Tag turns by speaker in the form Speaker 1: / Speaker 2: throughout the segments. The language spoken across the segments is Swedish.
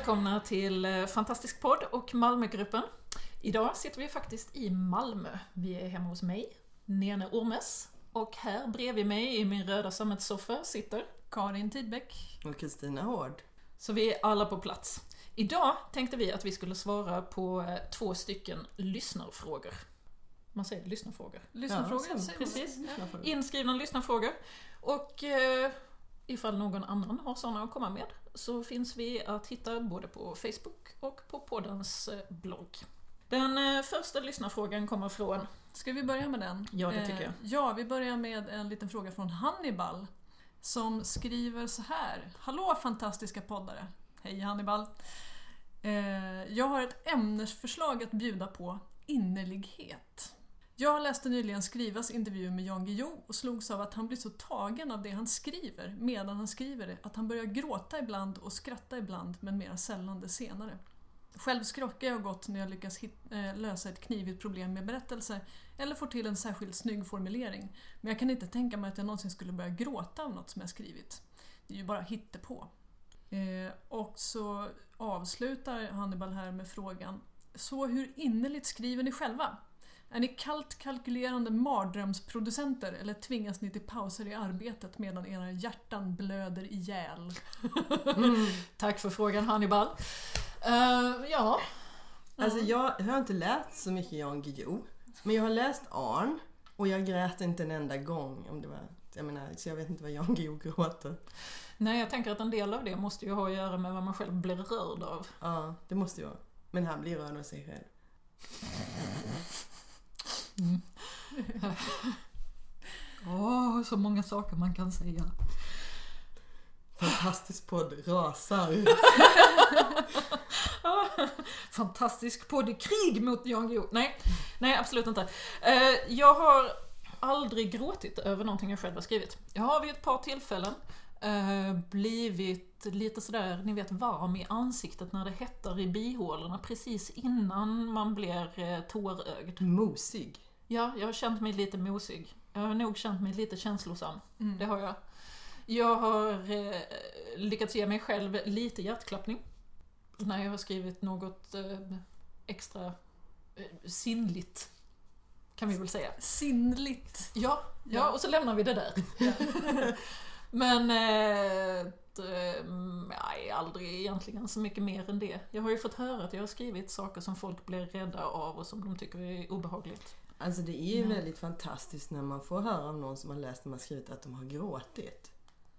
Speaker 1: Välkomna till eh, Fantastisk podd och Malmögruppen. Idag sitter vi faktiskt i Malmö. Vi är hemma hos mig, Nene Ormes. Och här bredvid mig i min röda sammetssoffa sitter
Speaker 2: Karin Tidbeck.
Speaker 3: Och Kristina Hård.
Speaker 1: Så vi är alla på plats. Idag tänkte vi att vi skulle svara på eh, två stycken lyssnarfrågor. Man säger lyssnarfrågor.
Speaker 2: Lyssnarfrågor.
Speaker 3: Ja,
Speaker 2: säger
Speaker 1: precis.
Speaker 2: Ja.
Speaker 1: Inskrivna lyssnarfrågor. Och eh, ifall någon annan har sådana att komma med så finns vi att hitta både på Facebook och på poddens eh, blogg. Den eh, första lyssnarfrågan kommer från
Speaker 2: Ska vi börja med den?
Speaker 1: Ja, det tycker jag.
Speaker 2: Eh, ja, vi börjar med en liten fråga från Hannibal. Som skriver så här. Hallå fantastiska poddare! Hej Hannibal! Eh, jag har ett ämnesförslag att bjuda på. Innerlighet. Jag läste nyligen Skrivas intervju med Jan Guillou och slogs av att han blir så tagen av det han skriver medan han skriver det att han börjar gråta ibland och skratta ibland men mer sällan det senare. Själv skrockar jag gott när jag lyckas hit, eh, lösa ett knivigt problem med berättelse eller får till en särskilt snygg formulering. Men jag kan inte tänka mig att jag någonsin skulle börja gråta av något som jag skrivit. Det är ju bara hittepå. Eh, och så avslutar Hannibal här med frågan Så hur innerligt skriver ni själva? Är ni kallt kalkylerande mardrömsproducenter eller tvingas ni till pauser i arbetet medan era hjärtan blöder ihjäl?
Speaker 1: Tack för frågan Hannibal. Eh, ja,
Speaker 4: Alltså jag, jag har inte läst så mycket Jan Guillou. Men jag har läst Arn och jag grät inte en enda gång. Om det var, jag menar, så jag vet inte vad Jan Guillou gråter.
Speaker 1: nej jag tänker att en del av det måste ju ha att göra med vad man själv blir rörd av.
Speaker 4: Ja, det måste ju vara. Men han blir rörd av sig själv.
Speaker 1: Åh, så många saker man kan säga.
Speaker 4: Fantastisk podd, rasar.
Speaker 1: Fantastisk podd i krig mot Jan Guillou. Nej, nej absolut inte. Eh, jag har aldrig gråtit över någonting jag själv har skrivit. Jag har vid ett par tillfällen eh, blivit lite sådär, ni vet varm i ansiktet när det hettar i bihålorna precis innan man blir eh, tårögd.
Speaker 4: Mosig.
Speaker 1: Ja, jag har känt mig lite mosig. Jag har nog känt mig lite känslosam.
Speaker 2: Mm.
Speaker 1: Det har jag. Jag har eh, lyckats ge mig själv lite hjärtklappning. När jag har skrivit något eh, extra eh, sinnligt. Kan vi väl säga.
Speaker 2: Sinnligt.
Speaker 1: Ja, ja,
Speaker 2: Ja.
Speaker 1: och så lämnar vi det där. Men eh, mm, nej, aldrig egentligen så mycket mer än det. Jag har ju fått höra att jag har skrivit saker som folk blir rädda av och som de tycker är obehagligt.
Speaker 4: Alltså det är ju
Speaker 1: Ja.
Speaker 4: väldigt fantastiskt när man får höra av någon som har läst och man skrivit att de har gråtit.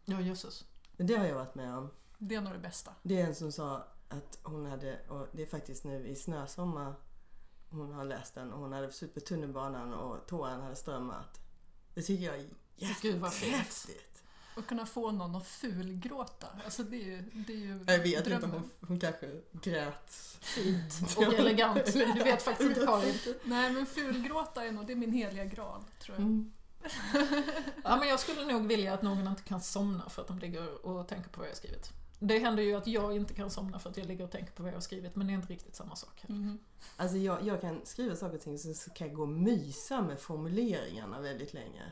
Speaker 1: Ja, jösses.
Speaker 4: Det har jag varit med om.
Speaker 2: Det är nog det bästa.
Speaker 4: Det är en som sa att hon hade, och det är faktiskt nu i snösommar hon har läst den och hon hade supit tunnelbanan och tårarna hade strömmat. Det tycker jag är jättehäftigt.
Speaker 2: Och kunna få någon att fulgråta. Alltså det är ju, det är ju
Speaker 4: Jag vet inte
Speaker 2: drömmen.
Speaker 4: om hon, hon kanske grät.
Speaker 1: Fint och elegant. Du vet faktiskt inte Karin.
Speaker 2: Nej men fulgråta är nog, det är min heliga graal tror jag.
Speaker 4: Mm.
Speaker 1: Ja, men jag skulle nog vilja att någon inte kan somna för att de ligger och tänker på vad jag har skrivit. Det händer ju att jag inte kan somna för att jag ligger och tänker på vad jag har skrivit, men det är inte riktigt samma sak. här.
Speaker 2: Mhm.
Speaker 4: Alltså jag, jag kan skriva saker och ting så kan jag gå och mysa med formuleringarna väldigt länge.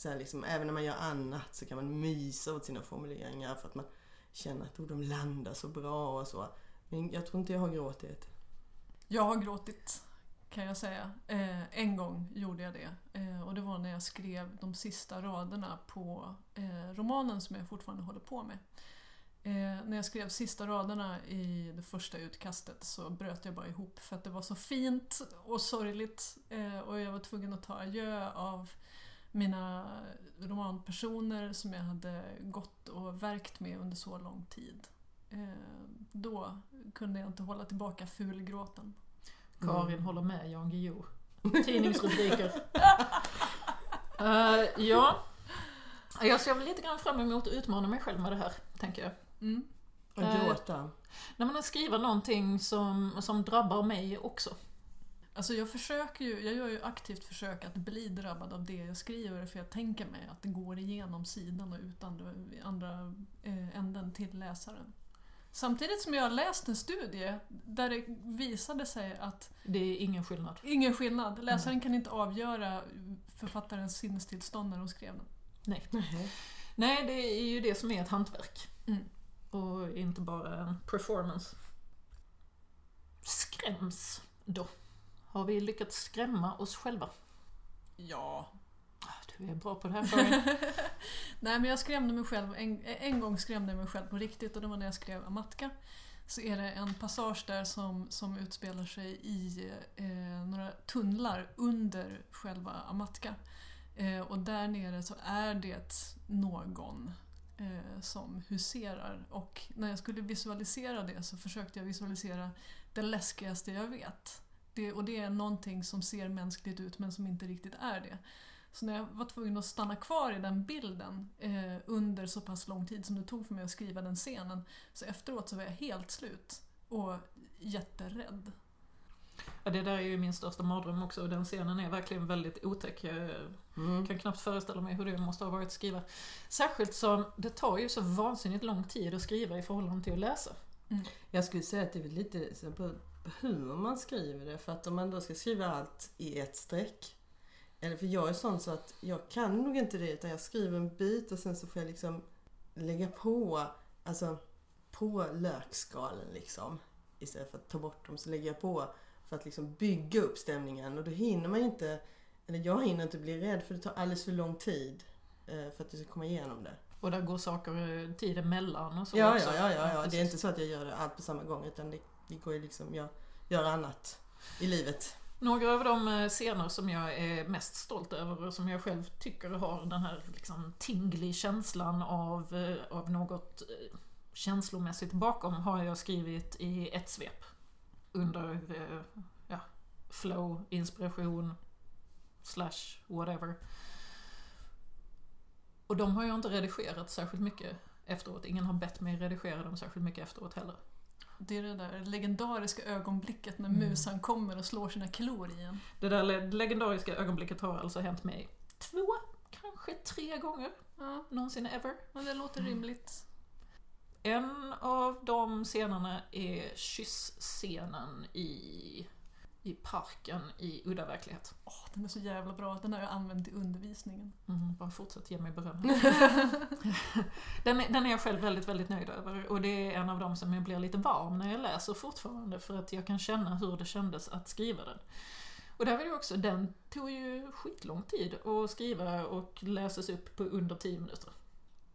Speaker 4: Så här liksom, även när man gör annat så kan man mysa åt sina formuleringar för att man känner att oh, de landar så bra och så. Men jag tror inte jag har gråtit.
Speaker 2: Jag har gråtit kan jag säga. Eh, en gång gjorde jag det. Eh, och det var när jag skrev de sista raderna på eh, romanen som jag fortfarande håller på med. Eh, när jag skrev sista raderna i det första utkastet så bröt jag bara ihop för att det var så fint och sorgligt eh, och jag var tvungen att ta adjö av mina romanpersoner som jag hade gått och verkt med under så lång tid. Eh, då kunde jag inte hålla tillbaka fulgråten.
Speaker 1: Karin håller med Jan Guillou. Tidningsrubriker. Eh, ja. Jag ser väl lite grann fram emot att utmana mig själv med det här, tänker jag.
Speaker 2: Mm.
Speaker 4: Och
Speaker 1: Eh,
Speaker 4: gråta.
Speaker 1: När man skriver någonting som, som drabbar mig också.
Speaker 2: Alltså jag försöker ju, jag gör ju aktivt försök att bli drabbad av det jag skriver för jag tänker mig att det går igenom sidan och ut andra, andra eh, änden till läsaren. Samtidigt som jag har läst en studie där det visade sig att
Speaker 1: Det är ingen skillnad.
Speaker 2: ingen skillnad, läsaren kan inte avgöra författarens sinnestillstånd när de skrev den.
Speaker 1: Nej.
Speaker 4: Nej.
Speaker 1: Nej, det är ju det som är ett hantverk.
Speaker 2: Mm.
Speaker 1: Och inte bara en performance. Skräms då? Har vi lyckats skrämma oss själva?
Speaker 2: Ja.
Speaker 1: Ah, Du är bra på det här Karin.
Speaker 2: Nej men jag skrämde mig själv, en, en gång skrämde jag mig själv på riktigt och det var när jag skrev Amatka. Så är det en passage där som, som utspelar sig i eh, några tunnlar under själva Amatka. Eh, och där nere så är det någon eh, som huserar. Och när jag skulle visualisera det så försökte jag visualisera det läskigaste jag vet. Det, och det är någonting som ser mänskligt ut men som inte riktigt är det. Så när jag var tvungen att stanna kvar i den bilden eh, under så pass lång tid som det tog för mig att skriva den scenen, så efteråt så var jag helt slut och jätterädd.
Speaker 1: Ja, det där är ju min största mardröm också och den scenen är verkligen väldigt otäck. Jag
Speaker 4: Mm.
Speaker 1: kan knappt föreställa mig hur det måste ha varit att skriva. Särskilt som det tar ju så vansinnigt lång tid att skriva i förhållande till att läsa.
Speaker 4: Jag skulle säga att det är lite så på hur man skriver det. För att om man då ska skriva allt i ett streck. Eller för jag är sån så att jag kan nog inte det utan jag skriver en bit och sen så får jag liksom lägga på, alltså på lökskalen liksom. Istället för att ta bort dem så lägger jag på för att liksom bygga upp stämningen och då hinner man inte, eller jag hinner inte bli rädd för det tar alldeles för lång tid eh, för att du ska komma igenom det.
Speaker 1: Och där går saker eh, tid emellan och så
Speaker 4: Ja,
Speaker 1: också.
Speaker 4: ja, ja, ja, ja. Det är inte så att jag gör det allt på samma gång utan det, det går ju liksom, jag gör annat i livet.
Speaker 1: Några av de eh, scener som jag är mest stolt över och som jag själv tycker har den här liksom tinglig känslan av, eh, av något eh, känslomässigt bakom har jag skrivit i ett svep. Under ja, flow, inspiration, slash whatever. Och de har jag inte redigerat särskilt mycket efteråt. Ingen har bett mig redigera dem särskilt mycket efteråt heller.
Speaker 2: Det är det där legendariska ögonblicket när
Speaker 1: Mm.
Speaker 2: musan kommer och slår sina klor i en.
Speaker 1: Det där le- legendariska ögonblicket har alltså hänt mig två, kanske tre gånger
Speaker 2: Ja,
Speaker 1: någonsin ever.
Speaker 2: men det låter rimligt.
Speaker 1: En av de scenerna är kyssscenen i, i parken i Udda verklighet.
Speaker 2: Åh, den är så jävla bra, den har jag använt i undervisningen.
Speaker 1: Mm, bara fortsätt ge mig beröm. den, är, den är jag själv väldigt, väldigt nöjd över. Och det är en av de som jag blir lite varm när jag läser fortfarande för att jag kan känna hur det kändes att skriva den. Och där var det också, den tog ju skitlång tid att skriva och läses upp på under 10 minuter.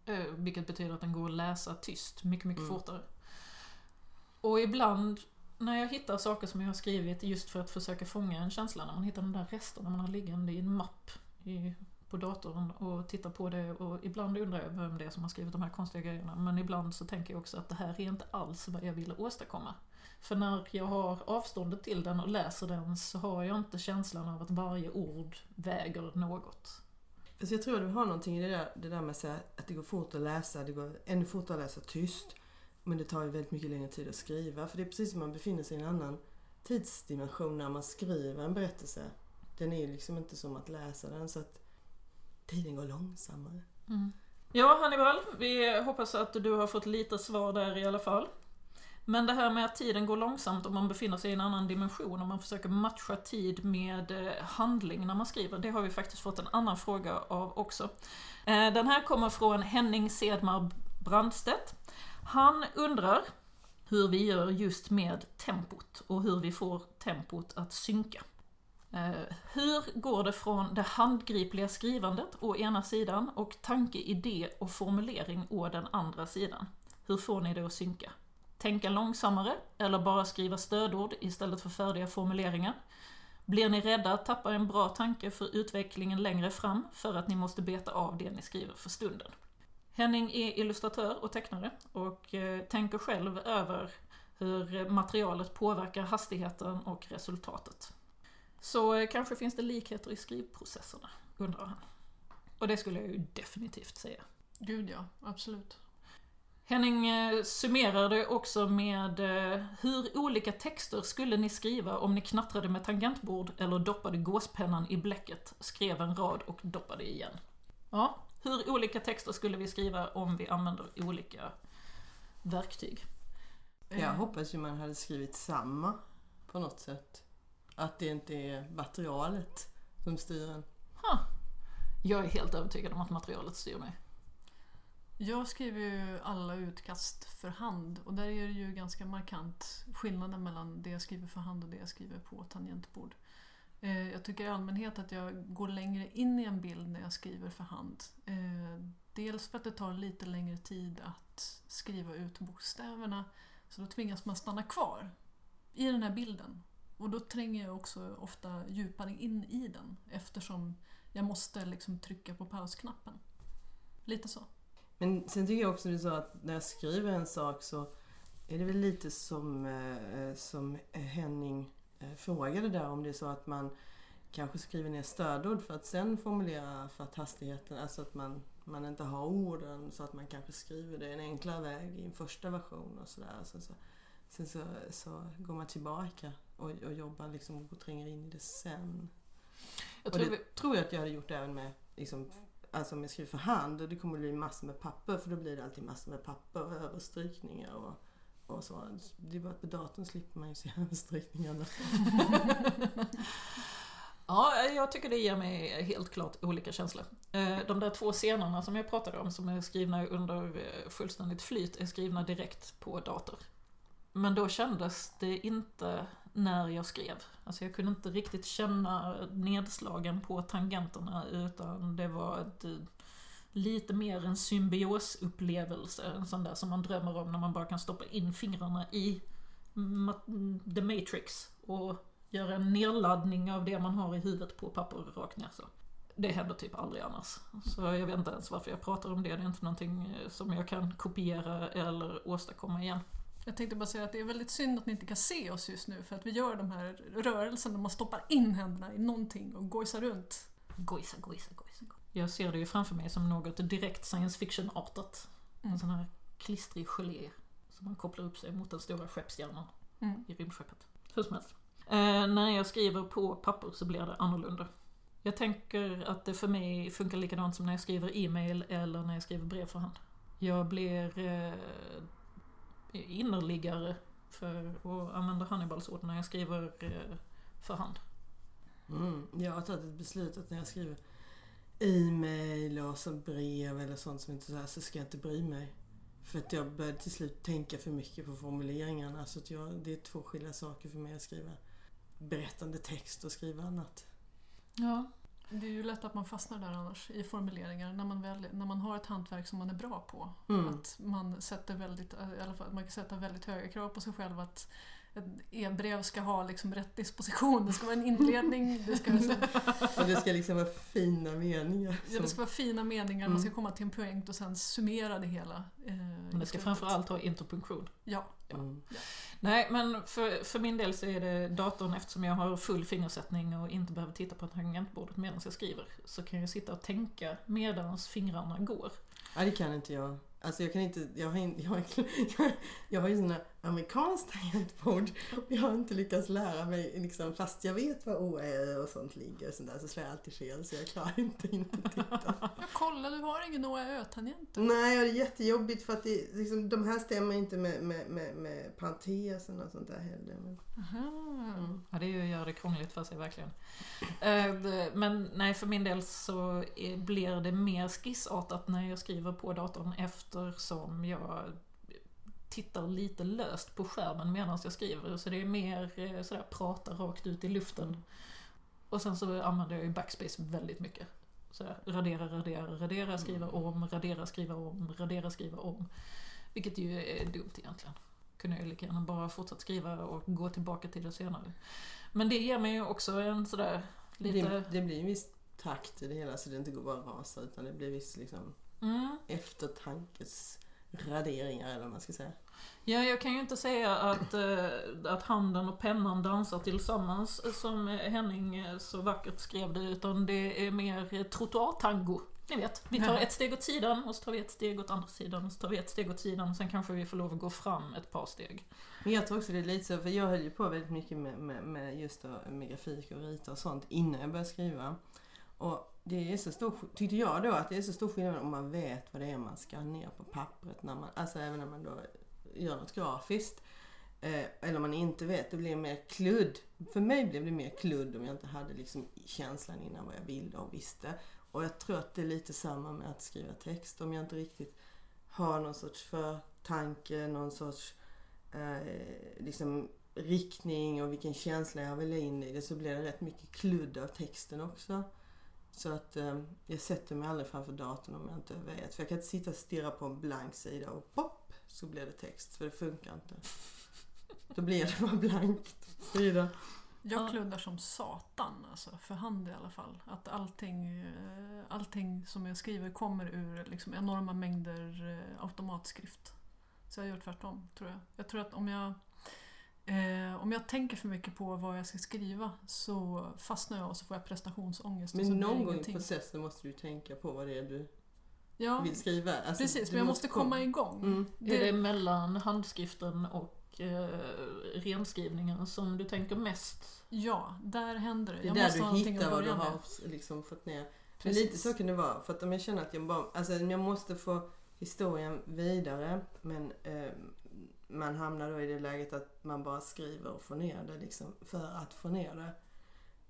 Speaker 1: Eh, Vilket betyder att den går att läsa tyst mycket, mycket
Speaker 4: Mm.
Speaker 1: fortare. Och ibland när jag hittar saker som jag har skrivit just för att försöka fånga en känsla, när man hittar de där resterna man har liggande i en mapp i, på datorn och tittar på det och ibland undrar jag vem det är som har skrivit de här konstiga grejerna men ibland så tänker jag också att det här är inte alls vad jag ville åstadkomma. För när jag har avståndet till den och läser den så har jag inte känslan av att varje ord väger något.
Speaker 4: Alltså jag tror du har någonting i det där, det där med att säga att det går fort att läsa, det går ännu fortare att läsa tyst. Men det tar ju väldigt mycket längre tid att skriva. För det är precis som man befinner sig i en annan tidsdimension när man skriver en berättelse. Den är ju liksom inte som att läsa den så att tiden går långsammare. Mm.
Speaker 1: Ja, Hannibal, vi hoppas att du har fått lite svar där i alla fall. Men det här med att tiden går långsamt om man befinner sig i en annan dimension, om man försöker matcha tid med eh, handling när man skriver, det har vi faktiskt fått en annan fråga av också. Eh, den här kommer från Henning Sedmar Brandstedt. Han undrar hur vi gör just med tempot och hur vi får tempot att synka. Eh, hur går det från det handgripliga skrivandet å ena sidan och tanke, idé och formulering å den andra sidan? Hur får ni det att synka? Tänka långsammare eller bara skriva stödord istället för färdiga formuleringar? Blir ni rädda att tappa en bra tanke för utvecklingen längre fram för att ni måste beta av det ni skriver för stunden? Henning är illustratör och tecknare och eh, tänker själv över hur materialet påverkar hastigheten och resultatet. Så eh, kanske finns det likheter i skrivprocesserna, undrar han. Och det skulle jag ju definitivt säga.
Speaker 2: Gud ja, absolut.
Speaker 1: Henning eh, summerade också med hur olika texter skulle ni skriva om ni knattrade med tangentbord eller doppade gåspennan i bläcket, skrev en rad och doppade igen. Ja, hur olika texter skulle vi skriva om vi använder olika verktyg?
Speaker 4: Jag hoppas ju man hade skrivit samma på något sätt. Att det inte är materialet som styr en.
Speaker 1: Ha. Jag är helt övertygad om att materialet styr mig.
Speaker 2: Jag skriver ju alla utkast för hand och där är det ju ganska markant skillnaden mellan det jag skriver för hand och det jag skriver på tangentbord. Eh, jag tycker i allmänhet att jag går längre in i en bild när jag skriver för hand. Eh, dels för att det tar lite längre tid att skriva ut bokstäverna så då tvingas man stanna kvar i den här bilden. Och då tränger jag också ofta djupare in i den eftersom jag måste liksom trycka på pausknappen. Lite så.
Speaker 4: Men sen tycker jag också det är så att när jag skriver en sak så är det väl lite som, eh, som Henning frågade där om det är så att man kanske skriver ner stödord för att sen formulera för att hastigheten, alltså att man, man inte har orden så att man kanske skriver det en enklare väg i en första version och sådär. Sen, så, sen så, så går man tillbaka och, och jobbar liksom och tränger in i det sen.
Speaker 1: Jag
Speaker 4: och
Speaker 1: tror
Speaker 4: det
Speaker 1: vi,
Speaker 4: tror jag att jag hade gjort även med liksom, Alltså om jag skriver för hand och det kommer bli massor med papper för då blir det alltid massor med papper och överstrykningar och, och så. Det är bara att på datorn slipper man ju se överstrykningarna.
Speaker 1: ja, jag tycker det ger mig helt klart olika känslor. Eh, de där två scenerna som jag pratade om som är skrivna under eh, fullständigt flyt är skrivna direkt på dator. Men då kändes det inte när jag skrev. Alltså jag kunde inte riktigt känna nedslagen på tangenterna utan det var ett, eh, lite mer en symbiosupplevelse. En sån där som man drömmer om när man bara kan stoppa in fingrarna i the matrix och göra en nedladdning av det man har i huvudet på papper rakt ner så. Det händer typ aldrig annars. Så jag vet inte ens varför jag pratar om det. Det är inte någonting eh, som jag kan kopiera eller åstadkomma igen.
Speaker 2: Jag tänkte bara säga att det är väldigt synd att ni inte kan se oss just nu för att vi gör de här rörelserna där man stoppar in händerna i någonting och gojsar runt.
Speaker 1: Gojsa, gojsa, gojsa. Jag ser det ju framför mig som något direkt science fiction-artat. En
Speaker 2: Mm.
Speaker 1: sån här klistrig gelé som man kopplar upp sig mot den stora skeppshjärnan
Speaker 2: Mm.
Speaker 1: i rymdskeppet. Hur som helst. Eh, när jag skriver på papper så blir det annorlunda. Jag tänker att det för mig funkar likadant som när jag skriver e-mail eller när jag skriver brev för hand. Jag blir eh, innerligare, för att använda Hannibals ord, när jag skriver eh, för hand.
Speaker 4: Mm. Jag har tagit ett beslut att när jag skriver e-mail och så brev eller sånt som inte så här så ska jag inte bry mig. För att jag började till slut tänka för mycket på formuleringarna. Så att jag, det är två skilda saker för mig att skriva berättande text och skriva annat.
Speaker 1: Ja,
Speaker 2: Det är ju lätt att man fastnar där annars i formuleringar när man, väl, när man har ett hantverk som man är bra på.
Speaker 4: Mm.
Speaker 2: Att man sätter väldigt, i alla fall, man kan sätta väldigt höga krav på sig själv att ett e-brev ska ha liksom rätt disposition. Det ska vara en inledning, det ska,
Speaker 4: Och det ska liksom vara fina meningar.
Speaker 2: ja, det ska vara fina meningar,
Speaker 4: Mm.
Speaker 2: man ska komma till en poäng och sen summera det hela. eh,
Speaker 1: men det ska framförallt ha interpunktion.
Speaker 2: Ja,
Speaker 4: Mm.
Speaker 1: Nej, men för, för min del så är det datorn eftersom jag har full fingersättning och inte behöver titta på tangentbordet medan jag skriver. Så kan jag sitta och tänka medan fingrarna går.
Speaker 4: Ja, det kan inte jag. Alltså jag kan inte, jag har, in, jag har, jag, jag har ju sådana amerikanskt tangentbord jag har inte lyckats lära mig liksom, fast jag vet var O är och sånt ligger och sånt där så slår jag alltid fel så jag klarar inte in att titta.
Speaker 2: ja kolla du har ingen OÄ-tangenter.
Speaker 4: Nej, och det är jättejobbigt för att det, liksom, de här stämmer inte med, med, med, med parentesen och sånt där heller. Men,
Speaker 2: Aha.
Speaker 4: mm.
Speaker 1: Ja, det är ju att göra det krångligt för sig verkligen. Eh, Men nej, för min del så blir det mer skissartat när jag skriver på datorn eftersom jag tittar lite löst på skärmen medan jag skriver. Så det är mer eh, sådär prata rakt ut i luften. Och sen så använder jag ju backspace väldigt mycket. Sådär, radera, radera, radera, skriva om, radera, skriva om, radera, skriva om. Vilket ju är dumt egentligen. Kunde jag lika gärna bara fortsatt skriva och gå tillbaka till det senare. Men det ger mig ju också en sådär lite...
Speaker 4: det, det blir en viss takt i det hela så det inte går bara att rasa utan det blir viss liksom,
Speaker 1: Mm.
Speaker 4: eftertankes raderingar eller vad man ska säga.
Speaker 1: Ja, jag kan ju inte säga att, eh, att handen och pennan dansar tillsammans som Henning eh, så vackert skrev det, utan det är mer eh, trottoartango. Ni vet, vi tar ett steg åt sidan och så tar vi ett steg åt andra sidan och så tar vi ett steg åt sidan och sen kanske vi får lov att gå fram ett par steg.
Speaker 4: Men jag tror också det är lite så, för jag höll ju på väldigt mycket med, med, med just då, med grafik och rita och sånt innan jag började skriva. Och det är så stor, tyckte jag då, att det är så stor skillnad om man vet vad det är man ska ner på pappret, när man, alltså även när man då gör något grafiskt. Eh, eller om man inte vet, det blir mer kludd. För mig blev det mer kludd om jag inte hade liksom känslan innan vad jag ville och visste. Och jag tror att det är lite samma med att skriva text. Om jag inte riktigt har någon sorts förtanke, någon sorts eh, liksom riktning och vilken känsla jag vill ha in i det så blir det rätt mycket kludd av texten också. Så att eh, jag sätter mig aldrig framför datorn om jag inte vet. För jag kan inte sitta och stirra på en blank sida och pop så blir det text. För det funkar inte. Då blir det bara blankt. Sida.
Speaker 2: Jag
Speaker 1: Ja.
Speaker 2: kluddar som satan, alltså, för hand i alla fall. Att allting, eh, allting som jag skriver kommer ur liksom, enorma mängder eh, automatskrift. Så jag gör tvärtom, tror jag. Jag tror att om jag, eh, om jag tänker för mycket på vad jag ska skriva så fastnar jag och så får jag prestationsångest.
Speaker 4: Men någon gång i processen måste du tänka på vad det är du
Speaker 2: Ja,
Speaker 4: vill skriva. Alltså,
Speaker 2: precis. Men jag måste komma igång.
Speaker 4: Mm.
Speaker 1: Är det mellan handskriften och eh, renskrivningen som du tänker mest?
Speaker 2: Ja, där händer det.
Speaker 4: Det är
Speaker 2: Jag
Speaker 4: där du hittar vad du
Speaker 2: med.
Speaker 4: har liksom fått ner. Men lite så kan det vara. För att om jag känner att jag bara, alltså jag måste få historien vidare men eh, man hamnar då i det läget att man bara skriver och får ner det liksom för att få ner det.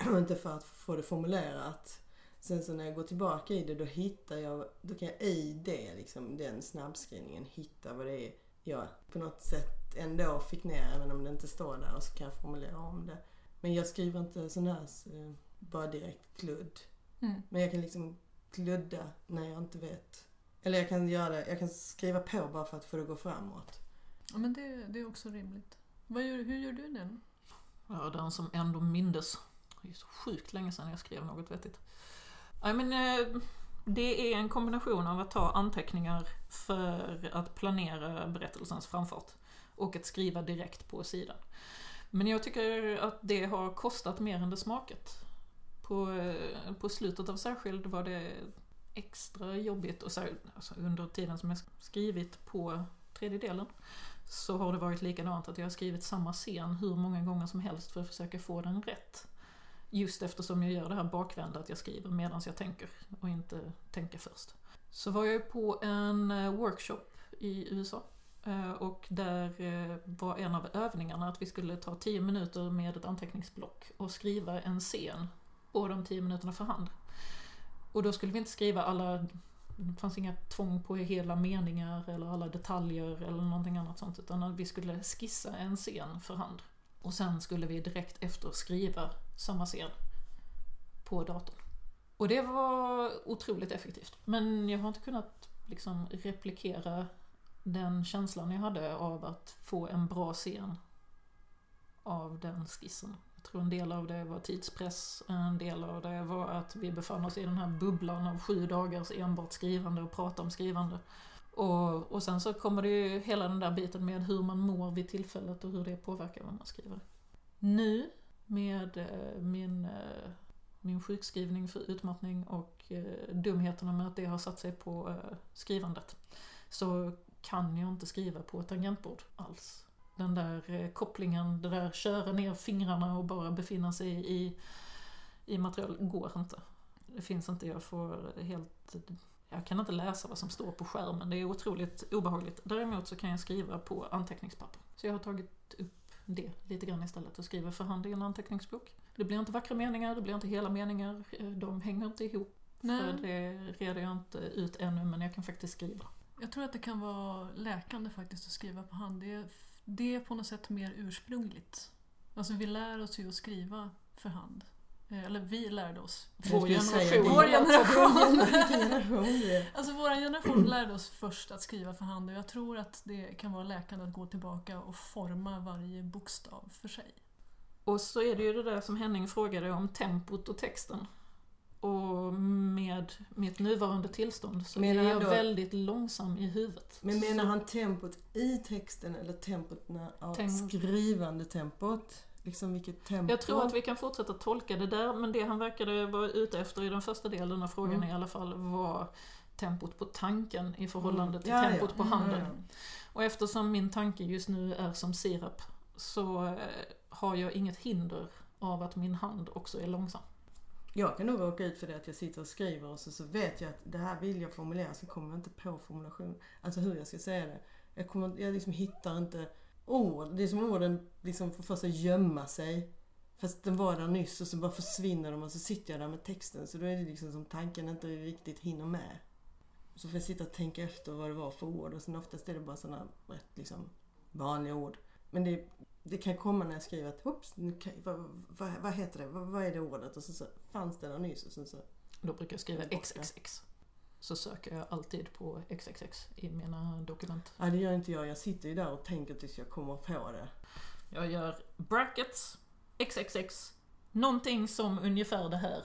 Speaker 4: Och inte för att få det formulerat. Sen så när jag går tillbaka i det då hittar jag, då kan jag i det liksom, den snabbskrivningen hitta vad det är jag på något sätt ändå fick ner även om det inte står där och så kan jag formulera om det. Men jag skriver inte sån här eh, bara direkt kludd.
Speaker 2: Mm.
Speaker 4: Men jag kan liksom kludda när jag inte vet. Eller jag kan göra det, jag kan skriva på bara för att få det att gå framåt.
Speaker 2: Ja, men det, det är också rimligt. Vad gör, hur gör du det?
Speaker 1: Ja, den som ändå mindes. Det är så sjukt länge sedan jag skrev något vettigt. I mean, eh, det är en kombination av att ta anteckningar för att planera berättelsens framfart och att skriva direkt på sidan. Men jag tycker att det har kostat mer än det smakat. På, eh, på slutet av Särskild var det extra jobbigt och så, alltså under tiden som jag skrivit på tredje delen så har det varit likadant att jag har skrivit samma scen hur många gånger som helst för att försöka få den rätt. Just eftersom jag gör det här bakvända att jag skriver medan jag tänker och inte tänker först. Så var jag på en eh, workshop i USA eh, och där eh, var en av övningarna att vi skulle ta 10 minuter med ett anteckningsblock och skriva en scen på de 10 minuterna för hand. Och då skulle vi inte skriva alla det fanns inga tvång på hela meningar eller alla detaljer eller någonting annat sånt utan att vi skulle skissa en scen för hand. Och sen skulle vi direkt efter skriva samma scen på datorn. Och det var otroligt effektivt. Men jag har inte kunnat liksom replikera den känslan jag hade av att få en bra scen av den skissen. Jag tror en del av det var tidspress, en del av det var att vi befann oss i den här bubblan av sju dagars enbart skrivande och prata om skrivande. Och, och sen så kommer det ju hela den där biten med hur man mår vid tillfället och hur det påverkar vad man skriver. Nu med eh, min, eh, min sjukskrivning för utmattning och eh, dumheterna med att det har satt sig på skrivandet så kan jag inte skriva på ett tangentbord alls. Den där kopplingen, det där köra ner fingrarna och bara befinna sig i, i material går inte. Det finns inte, jag får helt... Jag kan inte läsa vad som står på skärmen, det är otroligt obehagligt. Däremot så kan jag skriva på anteckningspapper. Så jag har tagit upp det lite grann istället och skriver för hand i en anteckningsbok. Det blir inte vackra meningar, det blir inte hela meningar, eh, de hänger inte ihop. För
Speaker 2: Nej,
Speaker 1: det reder jag inte ut ännu men jag kan faktiskt skriva.
Speaker 2: jag tror att det kan vara läkande faktiskt att skriva på hand. Det är, det är på något sätt mer ursprungligt. Alltså vi lär oss ju att skriva för hand. Eh, Eller vi lärde oss.
Speaker 1: Vår generation.
Speaker 2: Vår generation. Alltså vår generation lärde oss först att skriva för hand och jag tror att det kan vara läkande att gå tillbaka och forma varje bokstav för sig.
Speaker 1: Och så är det ju det där som Henning frågade om tempot och texten. Och med mitt nuvarande tillstånd så
Speaker 4: Menar
Speaker 1: är jag
Speaker 4: då-
Speaker 1: väldigt långsam i huvudet.
Speaker 4: Men menar han tempot i texten eller tempot när,
Speaker 1: Tem-
Speaker 4: skrivande tempot? Liksom vilket tempo.
Speaker 1: Jag tror att vi kan fortsätta tolka det där, men det han verkade vara ute efter i den första delen av frågan
Speaker 4: Mm.
Speaker 1: i alla fall var tempot på tanken i förhållande
Speaker 4: Mm.
Speaker 1: till
Speaker 4: Ja, ja.
Speaker 1: tempot på
Speaker 2: Mm.
Speaker 1: handen. Och eftersom min tanke just nu är som sirap så eh, har jag inget hinder av att min hand också är långsam.
Speaker 4: Jag kan nog råka ut för det att jag sitter och skriver och så, så vet jag att det här vill jag formulera så kommer jag inte på formulation. Alltså hur jag ska säga det. Jag, kommer, jag liksom hittar inte ord. Det är som orden liksom får för sig gömma sig. Fast den var där nyss och så bara försvinner de och så sitter jag där med texten. Så då är det liksom som tanken inte riktigt hinner med. Så får jag sitta och tänka efter vad det var för ord och sen oftast är det bara sådana rätt liksom vanliga ord. Men det, det kan komma när jag skriver att hopps, vad, vad, vad heter det? Vad, vad är det ordet? Och så, så fanns det där nyss och sen så
Speaker 1: Då brukar jag skriva. XXX. Så söker jag alltid på XXX i mina dokument.
Speaker 4: Ja, det gör inte jag. Jag sitter ju där och tänker tills jag kommer på det.
Speaker 1: Jag gör brackets, XXX, någonting som ungefär det här.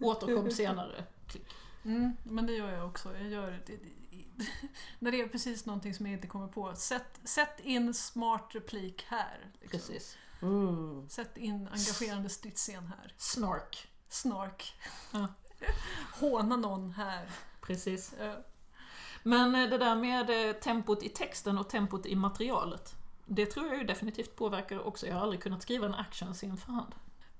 Speaker 1: Återkom senare. Klick.
Speaker 2: Mm, men det gör jag också. Jag gör det, när det är precis någonting som jag inte kommer på. Sätt, sätt in smart replik här. Liksom.
Speaker 1: Precis.
Speaker 4: Mm.
Speaker 2: Sätt in engagerande stridsscen här.
Speaker 1: Snark.
Speaker 2: Snark.
Speaker 1: Ja.
Speaker 2: Håna någon här.
Speaker 1: Precis. Men eh, det där med eh, tempot i texten och tempot i materialet. Det tror jag ju definitivt påverkar också. Jag har aldrig kunnat skriva en actionscen för hand.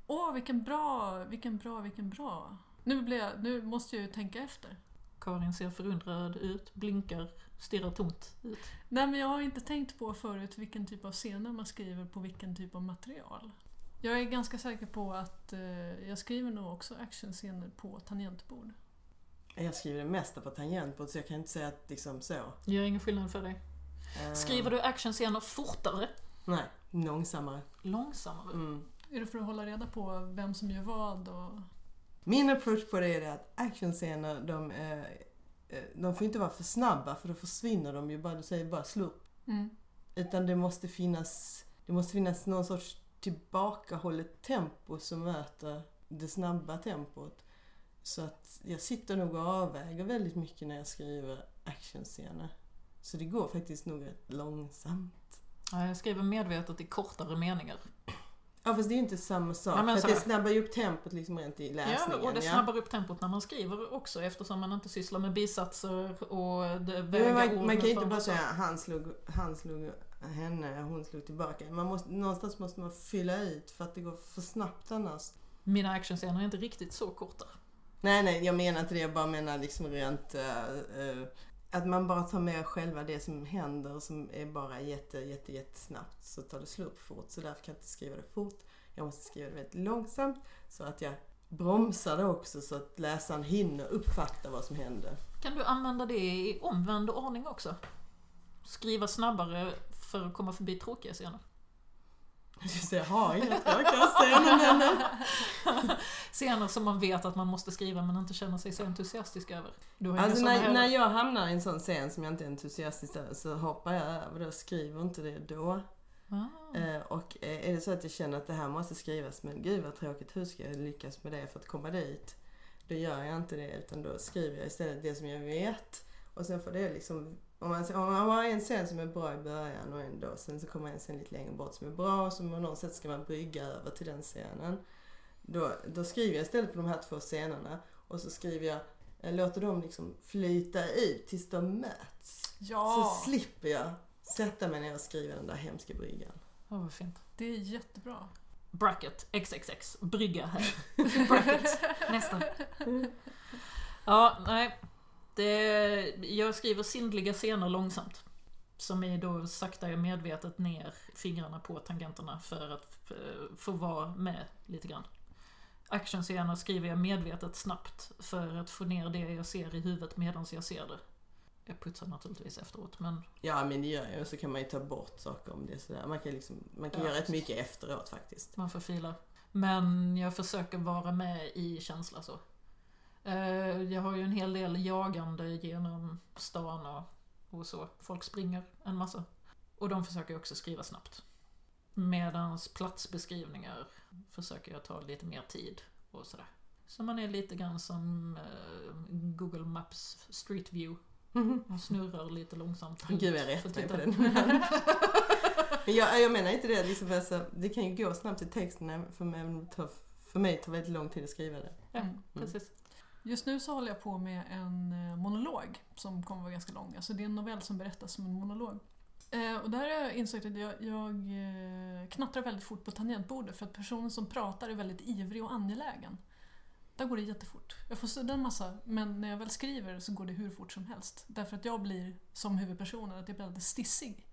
Speaker 2: Åh, vilken bra, vilken bra, vilken bra. Nu, blir jag, nu måste jag ju tänka efter.
Speaker 1: Karin ser förundrad ut, blinkar, stirrar tomt ut.
Speaker 2: Nej, men jag har inte tänkt på förut vilken typ av scener man skriver på vilken typ av material. Jag är ganska säker på att eh, jag skriver nog också actionscener på tangentbord.
Speaker 4: Jag skriver det mesta på tangentbord så jag kan inte säga att liksom så.
Speaker 1: Det gör ingen skillnad för dig.
Speaker 4: Eh,
Speaker 1: Skriver du actionscener fortare,
Speaker 4: Nej, långsammare.
Speaker 1: långsammare?
Speaker 4: Mm.
Speaker 2: Är det för att hålla reda på vem som gör vad? Och...
Speaker 4: Min approach på det är att actionscener, de, eh, eh, de får inte vara för snabba för då försvinner de ju bara, du säger bara slurp.
Speaker 2: Mm.
Speaker 4: Utan det måste finnas, det måste finnas någon sorts tillbakahållet tempo som möter det snabba tempot. Så att jag sitter nog och avväger väldigt mycket när jag skriver actionscener. Så det går faktiskt nog rätt långsamt.
Speaker 1: Ja, jag skriver medvetet i kortare meningar.
Speaker 4: Ja fast det är ju inte samma sak.
Speaker 1: Ja, men
Speaker 4: för det snabbar ju upp tempot liksom rent i läsningen.
Speaker 1: Ja, och det snabbar upp tempot när man skriver också eftersom man inte sysslar med bisatser och det väga
Speaker 4: man,
Speaker 1: ord
Speaker 4: man kan ju inte bara säga han slog, han slog henne, hon slog tillbaka. Man måste, någonstans måste man fylla ut för att det går för snabbt annars.
Speaker 1: Mina actionscener är inte riktigt så korta.
Speaker 4: Nej, nej, jag menar inte det. Jag bara menar liksom rent... uh, uh, att man bara tar med själva det som händer som är bara jätte, jätte, jättesnabbt. Så tar det slut fort. Så därför kan jag inte skriva det fort. Jag måste skriva det väldigt långsamt. Så att jag bromsar det också så att läsaren hinner uppfatta vad som händer.
Speaker 1: Kan du använda det i omvänd ordning också? Skriva snabbare för att komma förbi tråkiga scener.
Speaker 4: Så jag har inga tråkiga scener men...
Speaker 1: Scener som man vet att man måste skriva men inte känner sig så entusiastisk över. Du
Speaker 4: Alltså när, när jag hamnar i en sån scen som jag inte är entusiastisk över så hoppar jag över det och skriver inte det då.
Speaker 1: Ah.
Speaker 4: Eh, och eh, är det så att jag känner att det här måste skrivas men gud vad tråkigt, hur ska jag lyckas med det för att komma dit? Då gör jag inte det utan då skriver jag istället det som jag vet. Och sen får det liksom, om man, om man har en scen som är bra i början och en då, sen så kommer en scen lite längre bort som är bra och som på något sätt ska man brygga över till den scenen. Då, då skriver jag istället på de här två scenerna och så skriver jag, jag låter dem liksom flyta ut tills de möts.
Speaker 2: Ja,
Speaker 4: Så slipper jag sätta mig ner och skriva den där hemska bryggan.
Speaker 1: Ja, vad fint.
Speaker 2: det är jättebra.
Speaker 1: Bracket XXX. Brygga här. Bracket. Nästa. Ja, nej. Det, jag skriver sindliga scener långsamt. Som är då saktar jag medvetet ner fingrarna på tangenterna för att eh, få vara med lite grann. Actionscener skriver jag medvetet snabbt för att få ner det jag ser i huvudet medan jag ser det. Jag putsar naturligtvis efteråt men
Speaker 4: Ja men det gör jag så kan man ju ta bort saker om det är sådär. Man kan, liksom, man kan
Speaker 1: Ja,
Speaker 4: göra rätt mycket efteråt faktiskt.
Speaker 1: Man får fila. Men jag försöker vara med i känsla så. Eh, Jag har ju en hel del jagande genom stan och, och så. Folk springer en massa. Och de försöker också skriva snabbt. Medans platsbeskrivningar försöker jag ta lite mer tid och sådär. Så man är lite grann som eh, Google Maps Street View. Man snurrar lite långsamt.
Speaker 4: Gud jag
Speaker 1: För
Speaker 4: rätt mig på den. Men jag, jag menar inte det, liksom, alltså, det kan ju gå snabbt i texten för mig, för mig tar det väldigt lång tid att skriva det.
Speaker 1: Ja,
Speaker 2: Mm. Just nu så håller jag på med en eh, monolog som kommer vara ganska lång. Alltså det är en novell som berättas som en monolog. Eh, och där har jag insett att jag, jag eh, knattrar väldigt fort på tangentbordet för att personen som pratar är väldigt ivrig och angelägen. Där går det jättefort. Jag får sudda en massa, men när jag väl skriver så går det hur fort som helst. Därför att jag blir, som huvudpersonen, att jag blir väldigt stissig.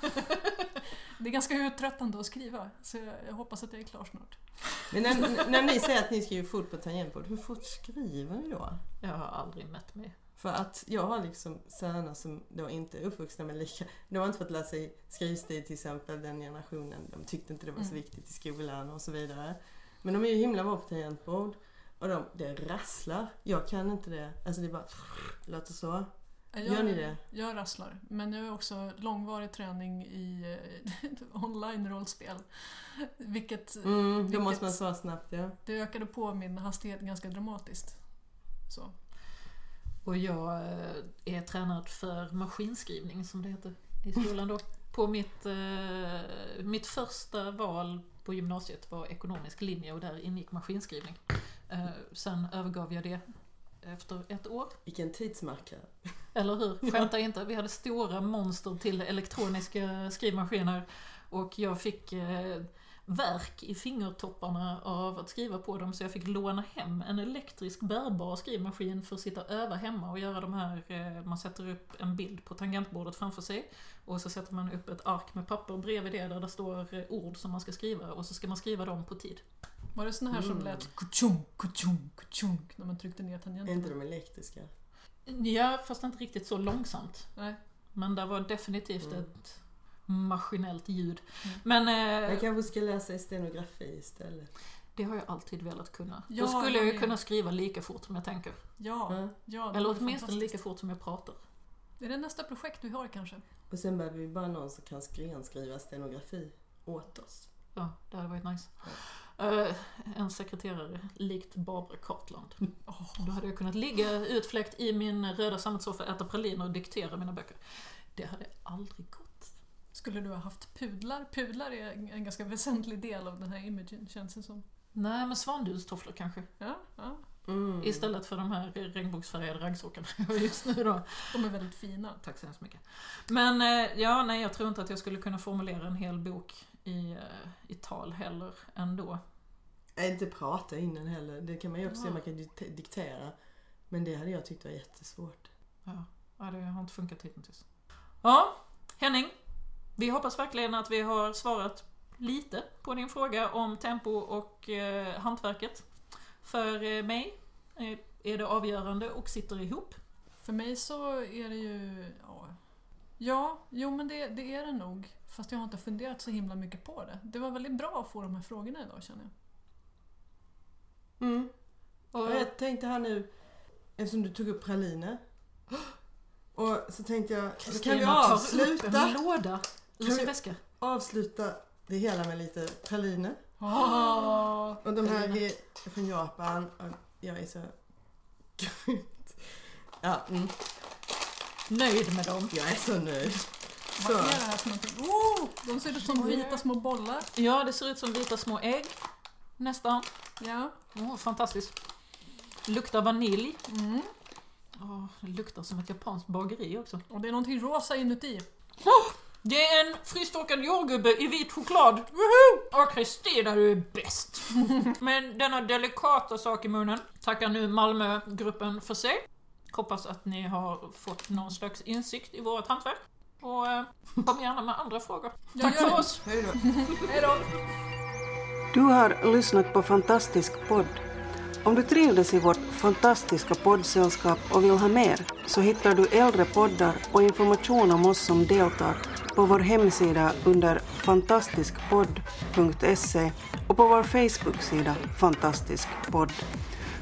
Speaker 2: det är ganska uttröttande att skriva, så jag, hoppas att jag är klar snart.
Speaker 4: Men när, när ni säger att ni skriver fort på tangentbord, hur fort skriver ni då?
Speaker 1: Jag har aldrig mätt mig.
Speaker 4: För att jag har liksom söner som då inte är uppvuxna med lika... De har inte fått lära sig skrivstil till exempel, den generationen. De tyckte inte det var så
Speaker 2: Mm.
Speaker 4: viktigt i skolan och så vidare. Men de är ju himla bra på tangentbord. Och de, det rasslar. Jag kan inte det. Alltså det är bara... Låter så.
Speaker 2: Jag,
Speaker 4: Gör ni det?
Speaker 2: Jag rasslar, men jag har också långvarig träning i eh, online-rollspel. Vilket
Speaker 4: Mm, då
Speaker 2: Vilket-
Speaker 4: måste man svara snabbt ja.
Speaker 2: det ökade på min hastighet ganska dramatiskt. Så.
Speaker 1: Och jag eh, är tränad för maskinskrivning som det heter i skolan då. På mitt, eh, mitt första val på gymnasiet var ekonomisk linje och där ingick maskinskrivning. Eh, sen övergav jag det efter ett år.
Speaker 4: Vilken tidsmarkör.
Speaker 1: Eller hur? Skämta inte. Vi hade stora monster till elektroniska skrivmaskiner och jag fick eh, verk i fingertopparna av att skriva på dem så jag fick låna hem en elektrisk bärbar skrivmaskin för att sitta och öva hemma och göra de här, eh, man sätter upp en bild på tangentbordet framför sig och så sätter man upp ett ark med papper bredvid det där det står eh, ord som man ska skriva och så ska man skriva dem på tid.
Speaker 2: Var det såna här som
Speaker 4: Mm.
Speaker 2: lät kuchunk, kuchunk, kuchunk när man tryckte ner
Speaker 4: Är
Speaker 2: tangenterna?
Speaker 4: inte de elektriska?
Speaker 1: Ja, fast inte riktigt så långsamt.
Speaker 2: Nej.
Speaker 1: Men det var definitivt
Speaker 4: Mm.
Speaker 1: ett maskinellt ljud.
Speaker 2: Mm.
Speaker 1: Men eh,
Speaker 4: Jag kanske ska läsa stenografi istället.
Speaker 1: det har jag alltid velat kunna.
Speaker 2: Ja,
Speaker 1: Då skulle jag ju kunna skriva lika fort som jag tänker.
Speaker 2: Ja,
Speaker 4: Ja.
Speaker 2: ja det
Speaker 1: Eller åtminstone lika fort som jag pratar.
Speaker 2: Är det nästa projekt vi har kanske?
Speaker 4: Och sen behöver vi bara någon som kan skrenskriva stenografi åt oss.
Speaker 1: Ja, det hade varit nice. Eh, en sekreterare likt Barbara Cartland. Då hade jag kunnat ligga utfläkt i min röda sammetsoffa, äta praliner och diktera mina böcker. Det hade aldrig gått.
Speaker 2: Skulle du ha haft pudlar? Pudlar är en ganska väsentlig del av den här imagen känns det som.
Speaker 1: Nej, men svanduvstofflor kanske.
Speaker 2: Ja, ja.
Speaker 4: Mm.
Speaker 1: Istället för de här regnbågsfärgade raggsockarna jag har just nu då.
Speaker 2: De är väldigt fina.
Speaker 1: Tack så hemskt mycket. Men eh, ja, nej, jag tror inte att jag skulle kunna formulera en hel bok i, eh, i tal heller ändå.
Speaker 4: Inte prata innan heller. Det kan man ju också
Speaker 1: Ja.
Speaker 4: säga, man kan dik- diktera. Men det hade jag tyckt var jättesvårt.
Speaker 1: Ja, ja, det har inte funkat hittills. Ja, Henning. Vi hoppas verkligen att vi har svarat lite på din fråga om tempo och eh, hantverket. För eh, mig eh, är det avgörande och sitter ihop.
Speaker 2: För mig så är det ju... Ja, ja jo men det, det är det nog. Fast jag har inte funderat så himla mycket på det. Det var väldigt bra att få de här frågorna idag känner jag.
Speaker 4: Mm.
Speaker 1: Och,
Speaker 4: jag tänkte här nu, eftersom du tog upp praliner. Och så tänkte jag, då kan vi
Speaker 1: Kristina tar upp
Speaker 4: avsluta,
Speaker 1: en låda
Speaker 4: Kan
Speaker 1: väska.
Speaker 4: avsluta det hela med lite praliner.
Speaker 2: Ah,
Speaker 4: Och de här
Speaker 1: Praliner.
Speaker 4: är från Japan och jag är så grymt. Ja, mm,
Speaker 1: Nöjd med dem.
Speaker 4: jag är så nöjd.
Speaker 2: Vad är det här för någonting? Oh, de ser ut som vita små bollar.
Speaker 1: Ja, det ser ut som vita små ägg. Nästan.
Speaker 2: Ja.
Speaker 1: Åh, fantastiskt. Luktar vanilj.
Speaker 2: Mm.
Speaker 1: Åh, det luktar som ett japanskt bageri också.
Speaker 2: Och det är någonting rosa inuti.
Speaker 1: Det är en frystorkad jordgubbe i vit choklad. Woho! Åh Kristina, du är bäst! Men denna delikata sak i munnen tackar nu Malmögruppen för sig. Hoppas att ni har fått någon slags insikt i vårt hantverk. Och eh, kom gärna med andra frågor.
Speaker 2: Jag
Speaker 1: Tack för
Speaker 2: det.
Speaker 1: oss!
Speaker 4: Hej då.
Speaker 2: Hej då!
Speaker 3: Du har lyssnat på Fantastisk podd. Om du trivdes i vårt fantastiska poddsällskap och vill ha mer så hittar du äldre poddar och information om oss som deltar på vår hemsida under fantastiskpodd.se och på vår Facebook-sida Fantastisk podd.